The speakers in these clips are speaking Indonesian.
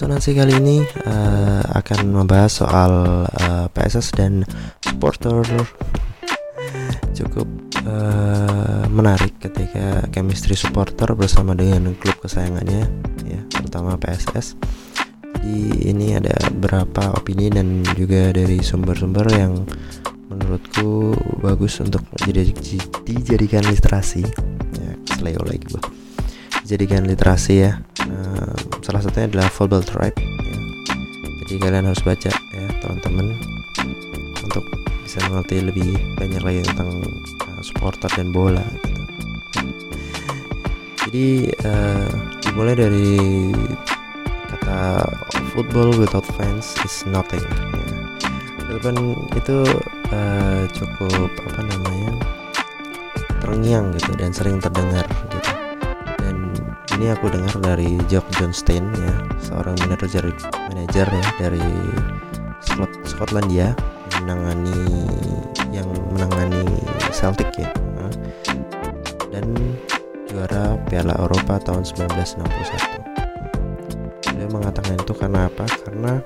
Resonansi kali ini uh, akan membahas soal uh, PSS dan supporter cukup uh, menarik ketika chemistry supporter bersama dengan klub kesayangannya ya terutama PSS. Di ini ada beberapa opini dan juga dari sumber-sumber yang menurutku bagus untuk dijadikan literasi ya seleo lagi dijadikan literasi ya uh, salah satunya adalah Football Tribe ya. jadi kalian harus baca ya teman-teman untuk bisa mengerti lebih banyak lagi tentang uh, supporter dan bola gitu. jadi uh, dimulai dari kata football without fans is nothing ya. Itu uh, cukup apa namanya terngiang gitu dan sering terdengar ini aku dengar dari Jock Johnstein ya seorang manajer manajer ya dari Skotlandia yang menangani yang menangani Celtic ya. Dan juara Piala Eropa tahun 1961 dia mengatakan itu karena apa? Karena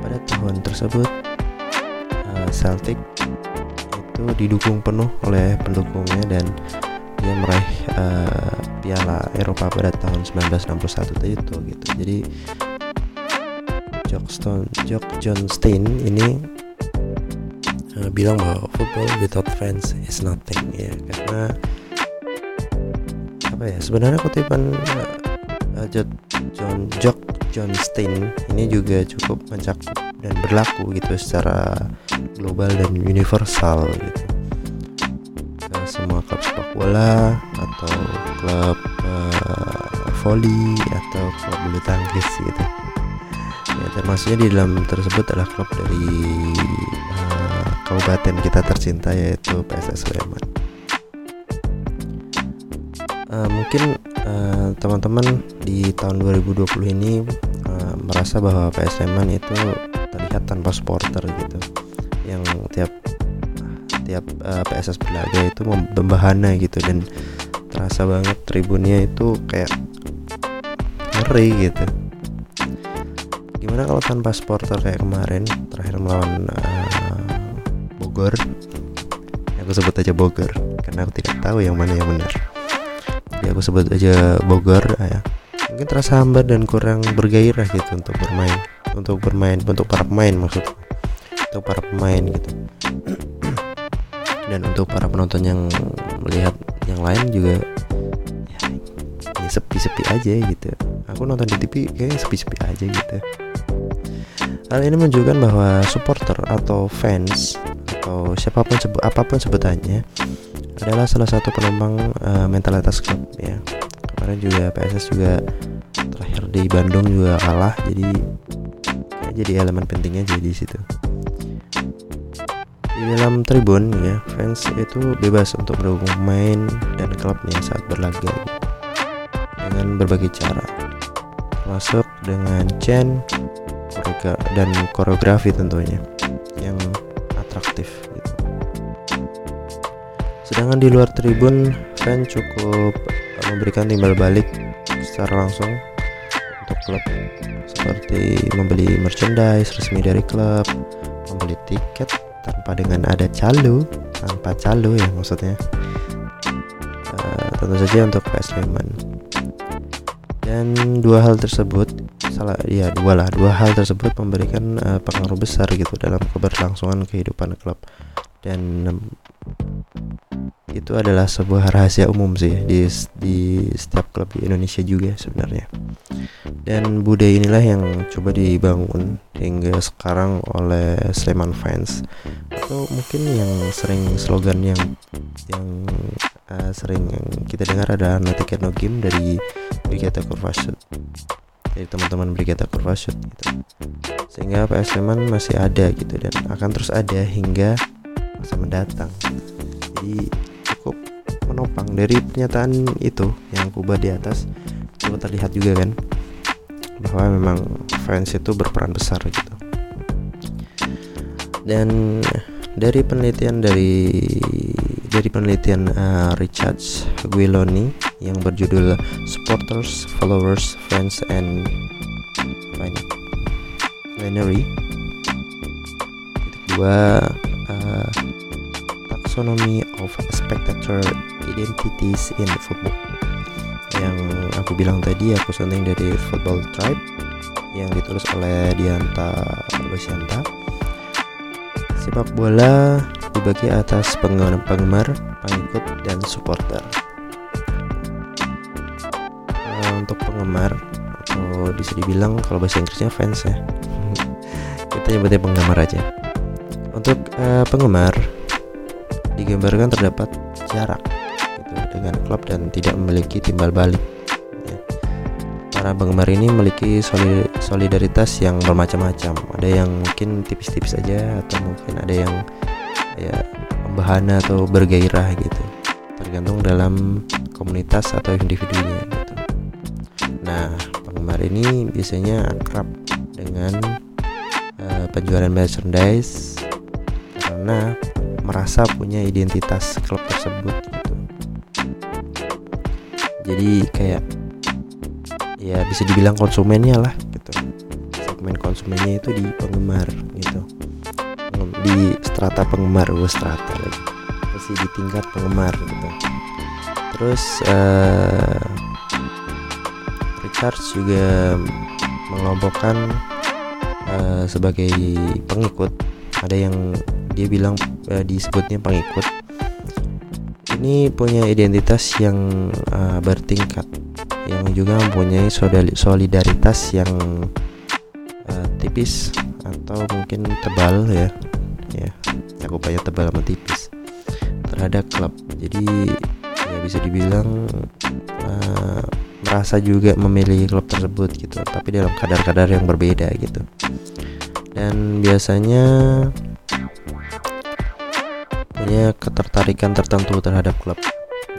pada tahun tersebut Celtic itu didukung penuh oleh pendukungnya dan dia meraih uh, Piala Eropa pada tahun 1961 itu gitu. Jadi Jock Stone, Jock John Stein ini uh, bilang bahwa football without fans is nothing ya karena apa ya sebenarnya kutipan uh, John Jock John Stein ini juga cukup mencakup dan berlaku gitu secara global dan universal gitu semua klub sepak bola atau klub uh, volley atau klub bulu tangkis gitu. Ya termasuknya di dalam tersebut adalah klub dari uh, kabupaten kita tercinta yaitu PSS Sleman. Uh, mungkin teman-teman uh, di tahun 2020 ini uh, merasa bahwa PS Sleman itu terlihat tanpa supporter gitu. Yang tiap tiap uh, PSS berlaga itu membahana gitu dan terasa banget tribunnya itu kayak ngeri gitu. Gimana kalau tanpa supporter kayak kemarin terakhir melawan uh, Bogor? Aku sebut aja Bogor karena aku tidak tahu yang mana yang benar. Jadi aku sebut aja Bogor ya. Mungkin terasa hambar dan kurang bergairah gitu untuk bermain untuk bermain untuk para pemain maksudnya untuk para pemain gitu. Dan untuk para penonton yang melihat lain juga ya, ya sepi-sepi aja gitu. Aku nonton di TV kayaknya sepi-sepi aja gitu. Hal ini menunjukkan bahwa supporter atau fans atau siapa pun sebut apa pun sebutannya adalah salah satu penumpang uh, mentalitas klub ya. Kemarin juga PSS juga terakhir di Bandung juga kalah jadi jadi elemen pentingnya jadi di situ di dalam tribun ya fans itu bebas untuk mendukung pemain dan klubnya saat berlaga dengan berbagai cara masuk dengan chant dan koreografi tentunya yang atraktif gitu. sedangkan di luar tribun fan cukup memberikan timbal balik secara langsung untuk klub seperti membeli merchandise resmi dari klub membeli tiket tanpa dengan ada calo tanpa calo ya maksudnya. Uh, tentu saja untuk PS Sleman. Dan dua hal tersebut salah ya dua lah. Dua hal tersebut memberikan uh, pengaruh besar gitu dalam keberlangsungan kehidupan klub. Dan um, itu adalah sebuah rahasia umum sih di di setiap klub di Indonesia juga sebenarnya. Dan budaya inilah yang coba dibangun hingga sekarang oleh Sleman fans. Atau mungkin yang sering slogan yang yang uh, sering kita dengar ada no no game dari Brigata Kurvasut dari teman-teman Brigata Kurvasut gitu. Sehingga PS Sleman masih ada gitu dan akan terus ada hingga masa mendatang. Jadi cukup menopang dari pernyataan itu yang kubah di atas. Coba terlihat juga kan bahwa memang fans itu berperan besar gitu. Dan dari penelitian dari dari penelitian uh, Richard Guiloni yang berjudul Supporters, Followers, Fans and Plenary kedua uh, taxonomy of spectator identities in football. Yang aku bilang tadi aku sunting dari Football Tribe yang ditulis oleh Dianta Lucianta sepak bola dibagi atas penggemar pengikut dan supporter untuk penggemar atau bisa dibilang kalau bahasa Inggrisnya fans ya kita nyebutnya penggemar aja untuk uh, penggemar digambarkan terdapat jarak gitu, dengan klub dan tidak memiliki timbal balik ya. para penggemar ini memiliki solidaritas yang bermacam-macam ada yang mungkin tipis-tipis aja atau mungkin ada yang ya membahana atau bergairah gitu tergantung dalam komunitas atau individunya. Nah penggemar ini biasanya akrab dengan uh, penjualan merchandise karena merasa punya identitas klub tersebut gitu. Jadi kayak ya bisa dibilang konsumennya lah gitu. Segmen konsumennya itu di penggemar gitu. Di strata penggemar, gue strata lagi. Masih di tingkat penggemar gitu. Terus uh, Richard juga mengelompokkan uh, sebagai pengikut. Ada yang dia bilang uh, disebutnya pengikut. Ini punya identitas yang uh, bertingkat yang juga mempunyai solidaritas yang uh, tipis atau mungkin tebal ya. Ya aku banyak tebal sama tipis. Terhadap klub. Jadi ya bisa dibilang uh, merasa juga memilih klub tersebut gitu tapi dalam kadar-kadar yang berbeda gitu. Dan biasanya punya ketertarikan tertentu terhadap klub.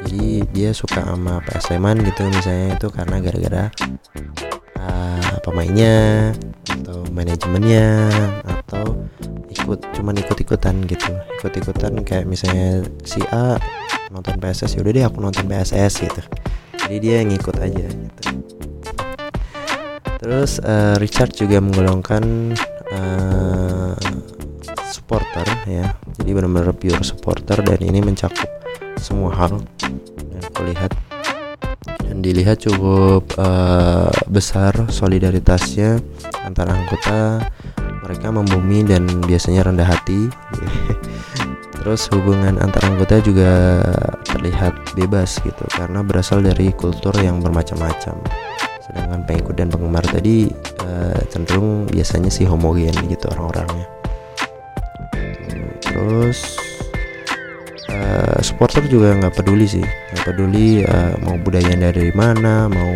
Jadi dia suka sama PS Sleman gitu misalnya itu karena gara-gara uh, pemainnya atau manajemennya atau ikut cuman ikut-ikutan gitu. Ikut-ikutan kayak misalnya si A nonton PSS yaudah deh aku nonton PSS gitu jadi dia ngikut aja gitu. Terus uh, Richard juga menggolongkan uh, supporter ya. Jadi benar-benar pure supporter dan ini mencakup semua hal. Yang aku lihat dan dilihat cukup uh, besar solidaritasnya antara anggota mereka membumi dan biasanya rendah hati. Terus hubungan antar anggota juga terlihat bebas gitu karena berasal dari kultur yang bermacam-macam. Sedangkan pengikut dan penggemar tadi uh, cenderung biasanya sih homogen gitu orang-orangnya. Terus uh, supporter juga nggak peduli sih. Nggak peduli uh, mau budaya dari mana mau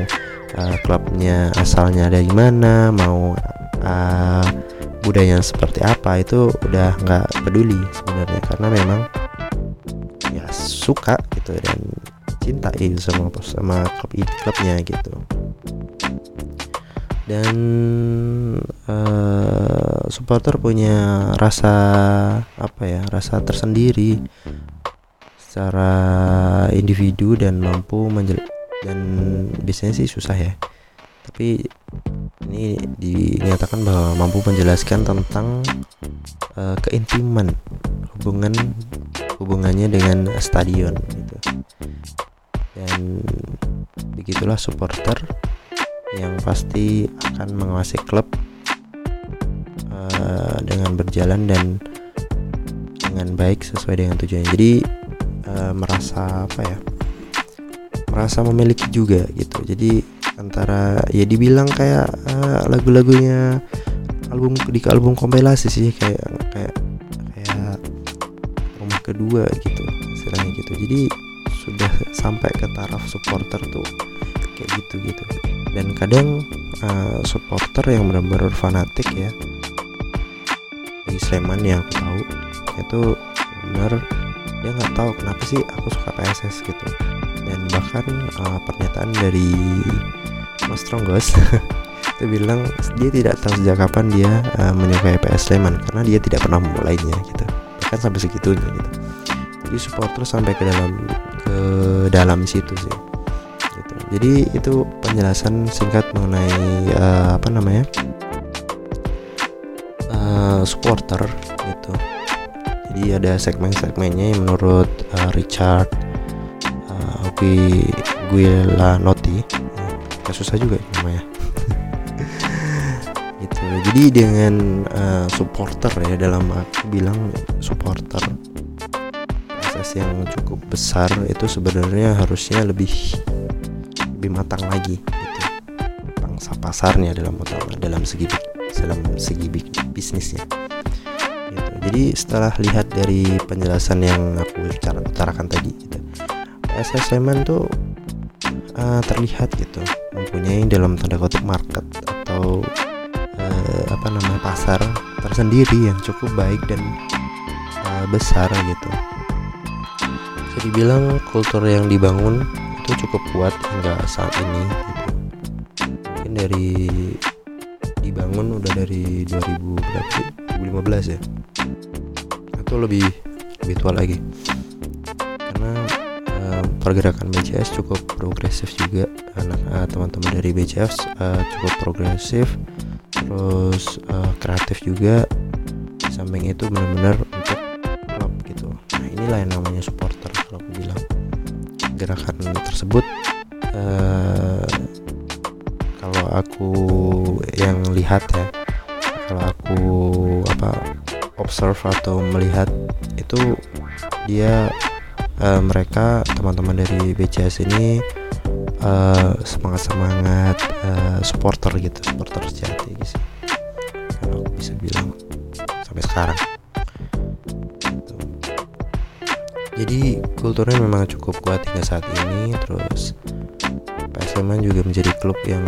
uh, klubnya asalnya dari mana mau uh, budaya seperti apa itu udah nggak peduli sebenarnya. Karena memang suka gitu dan cinta itu sama sama klub klubnya gitu. Dan uh, supporter punya rasa apa ya rasa tersendiri secara individu dan mampu menjel dan biasanya sih susah ya. Tapi ini dinyatakan bahwa mampu menjelaskan tentang uh, keintiman hubungan hubungannya dengan stadion gitu dan begitulah supporter yang pasti akan menguasai klub uh, dengan berjalan dan dengan baik sesuai dengan tujuannya. Jadi uh, merasa apa ya? Merasa memiliki juga gitu. Jadi antara ya dibilang kayak uh, lagu-lagunya album di album kompilasi sih kayak kedua gitu istilahnya gitu. Jadi sudah sampai ke taraf supporter tuh kayak gitu gitu. Dan kadang uh, supporter yang benar-benar fanatik ya di Sleman yang aku tahu itu benar dia nggak tahu kenapa sih aku suka PSS gitu. Dan bahkan uh, pernyataan dari Mas Tronggos itu bilang dia tidak tahu sejak kapan dia uh, menyukai PS Sleman karena dia tidak pernah memulainya gitu. Bahkan sampai segitunya gitu jadi supporter sampai ke dalam ke dalam situ sih. Jadi itu penjelasan singkat mengenai uh, apa namanya uh, supporter gitu. Jadi ada segmen-segmennya yang menurut uh, Richard uh, Gue Noti ya, susah juga namanya. Gitu. Jadi dengan uh, supporter ya dalam aku bilang supporter proses yang cukup besar itu sebenarnya harusnya lebih lebih matang lagi gitu. Bangsa pasarnya dalam dalam segi dalam segi bisnisnya. Gitu. jadi setelah lihat dari penjelasan yang aku utarakan tadi gitu, PSS tuh uh, terlihat gitu mempunyai dalam tanda kutip market atau uh, apa namanya pasar tersendiri yang cukup baik dan uh, besar gitu dibilang kultur yang dibangun itu cukup kuat hingga saat ini gitu. Mungkin dari dibangun udah dari 2000 berapa 2015 ya? Atau lebih lebih tua lagi. Karena uh, pergerakan BCS cukup progresif juga. Anak uh, teman-teman dari BCS uh, eh, cukup progresif. Terus uh, kreatif juga. Samping itu benar-benar untuk klub gitu. Nah inilah yang namanya supporter kalau aku bilang gerakan tersebut uh, kalau aku yang lihat ya kalau aku apa observe atau melihat itu dia uh, mereka teman-teman dari BCS ini uh, semangat semangat uh, supporter gitu supporter sejati gitu kalau aku bisa bilang sampai sekarang jadi kulturnya memang cukup kuat hingga saat ini. Terus PSM juga menjadi klub yang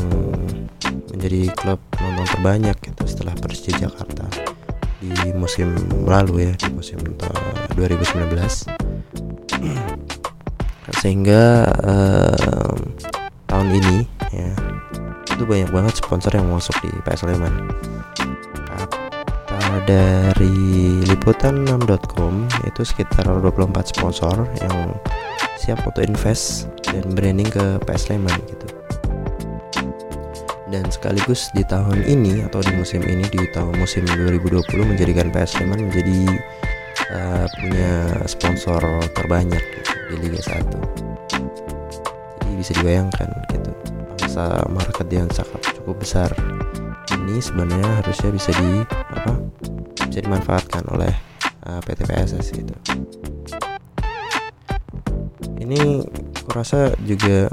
menjadi klub nonton terbanyak gitu setelah Persija Jakarta di musim lalu ya di musim 2019 sehingga uh, tahun ini ya itu banyak banget sponsor yang masuk di PS Sleman dari liputan6.com itu sekitar 24 sponsor yang siap untuk invest dan branding ke PS Sleman gitu. Dan sekaligus di tahun ini atau di musim ini di tahun musim 2020 menjadikan PS Sleman menjadi uh, punya sponsor terbanyak gitu, di Liga 1 jadi bisa dibayangkan gitu. Bangsa market yang sangat cukup besar ini sebenarnya harusnya bisa di apa bisa dimanfaatkan oleh uh, PT PSS gitu. Ini kurasa juga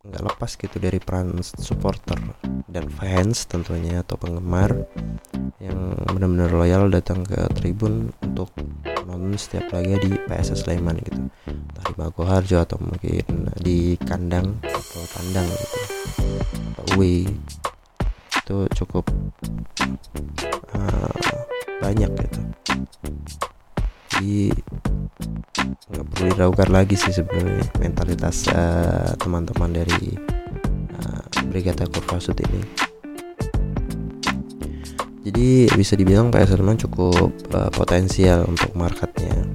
nggak lepas gitu dari peran supporter dan fans tentunya atau penggemar yang benar-benar loyal datang ke tribun untuk nonton setiap laga di PSS Sleman gitu. Entah di Magoharjo atau mungkin di kandang atau tandang gitu. Atau away itu cukup uh, banyak gitu. Jadi nggak perlu diragukan lagi sih sebenarnya mentalitas uh, teman-teman dari uh, Brigata Kurvasut ini. Jadi bisa dibilang PS Sleman cukup uh, potensial untuk marketnya.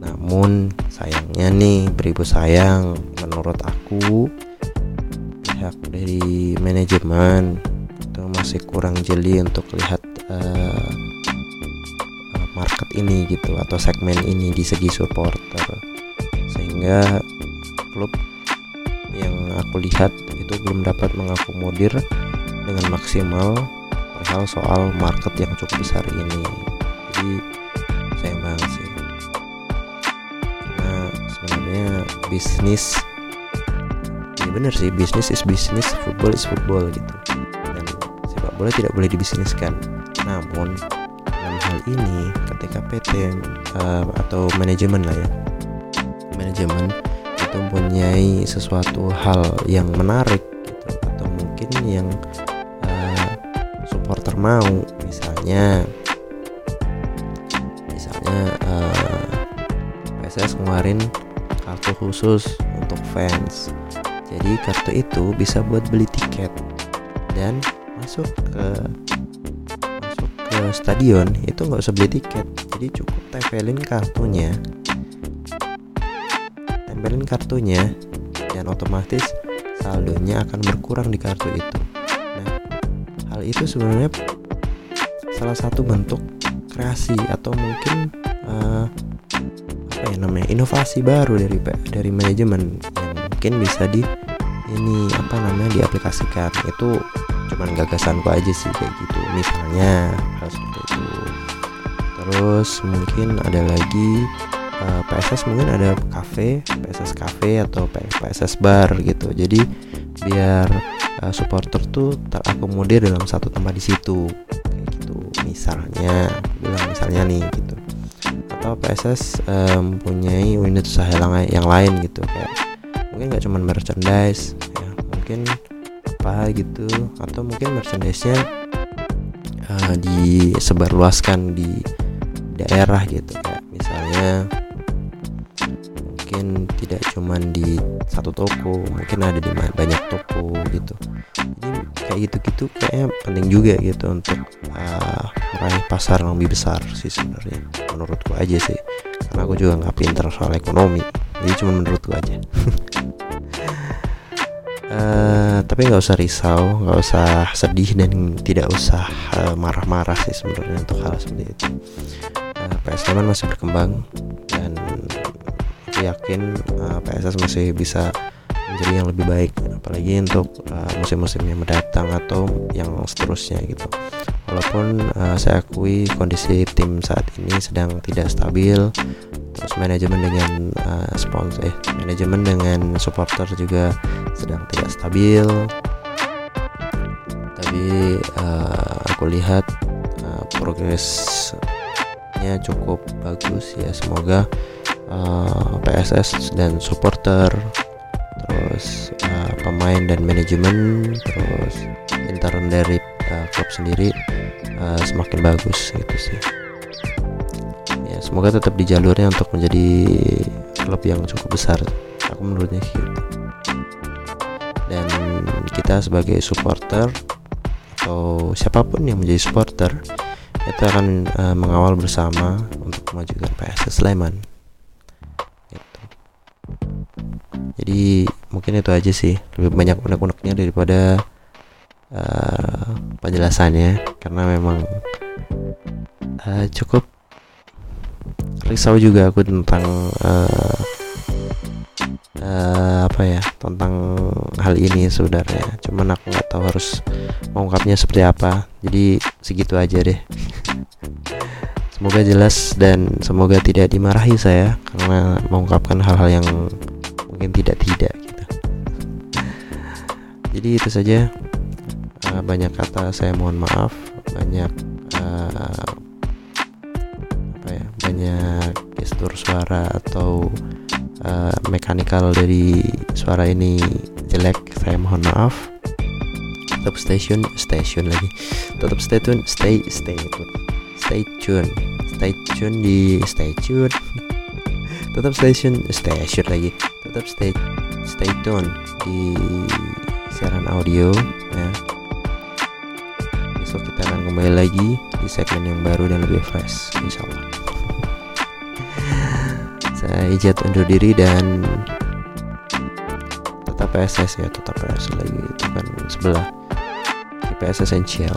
Namun sayangnya nih beribu sayang menurut aku pihak dari manajemen itu masih kurang jeli untuk lihat uh, market ini gitu atau segmen ini di segi supporter. Sehingga klub yang aku lihat itu belum dapat mengakomodir dengan maksimal perihal soal market yang cukup besar ini. Jadi sayang banget sih. Karena sebenarnya bisnis ini ya bener sih bisnis is bisnis football is football gitu bola tidak boleh dibisniskan. Namun hal ini ketika PT uh, atau manajemen lah ya. Manajemen itu mempunyai sesuatu hal yang menarik gitu atau mungkin yang uh, supporter mau. Misalnya misalnya uh, eh, PSS ngeluarin kartu khusus untuk fans. Jadi kartu itu bisa buat beli tiket dan masuk ke ke stadion itu nggak usah beli tiket. Jadi cukup tempelin kartunya. Tempelin kartunya dan otomatis saldonya akan berkurang di kartu itu. Nah hal itu sebenarnya salah satu bentuk kreasi atau mungkin uh, apa ya namanya inovasi baru dari dari manajemen yang mungkin bisa di ini apa namanya diaplikasikan. Itu cuman gagasanku aja sih kayak gitu. Misalnya hal seperti itu. Terus mungkin ada lagi uh, eh, PSS mungkin ada cafe PSS cafe atau PSS bar gitu. Jadi biar uh, supporter tuh terakomodir dalam satu tempat di situ. Kayak gitu misalnya bilang misalnya nih gitu. Atau PSS um, mempunyai unit usaha yang lain gitu. Kayak mungkin nggak cuma merchandise ya. Mungkin apa gitu. Atau mungkin merchandise-nya uh, disebarluaskan di daerah gitu kayak misalnya mungkin tidak cuma di satu toko mungkin ada di banyak toko gitu. Jadi kayak gitu-gitu kayaknya penting juga gitu untuk uh, meraih pasar yang lebih besar sih sebenarnya. Menurutku aja sih. Karena aku juga nggak pinter soal ekonomi. Jadi cuma menurutku aja. Uh, tapi nggak usah risau, nggak usah sedih dan tidak usah marah marah-marah sih sebenarnya untuk hal seperti itu. Uh, eh, PS Sleman masih berkembang dan yakin uh, PSS masih bisa menjadi yang lebih baik, apalagi untuk uh, musim-musim yang mendatang atau yang seterusnya gitu. Walaupun uh, saya akui kondisi tim saat ini sedang tidak stabil, terus manajemen dengan uh, sponsor, eh manajemen dengan supporter juga sedang tidak stabil. Tapi uh, aku lihat uh, progresnya cukup bagus ya. Semoga uh, PSS dan supporter terus uh, pemain dan manajemen terus intern dari uh, klub sendiri uh, semakin bagus gitu sih ya semoga tetap di jalurnya untuk menjadi klub yang cukup besar aku menurutnya gitu dan kita sebagai supporter atau siapa pun yang menjadi supporter itu akan uh, mengawal bersama untuk memajukan PSS Sleman. Gitu. jadi mungkin itu aja sih. Lebih banyak unek-uneknya daripada uh, penjelasannya. Karena memang uh, cukup risau juga aku tentang uh, uh, apa ya tentang hal ini sebenarnya. Cuman aku nggak tahu harus mengungkapnya seperti apa. Jadi segitu aja deh. Semoga jelas dan semoga tidak dimarahi saya karena mengungkapkan hal-hal yang mungkin tidak tidak gitu. Jadi itu saja. Uh, banyak kata saya mohon maaf. Banyak uh, apa ya banyak gestur suara atau uh, mekanikal dari suara ini jelek saya mohon maaf. Tetap station station lagi. Tetap stay tune stay stay tune. Stay tune stay tune di stay tune. Tetap station station lagi. Tetap stay stay tune di siaran audio ya. Besok kita akan kembali lagi di segmen yang baru dan lebih fresh insyaallah saya ijat undur diri dan tetap PSS ya tetap PSS lagi itu kan sebelah. PSS Essential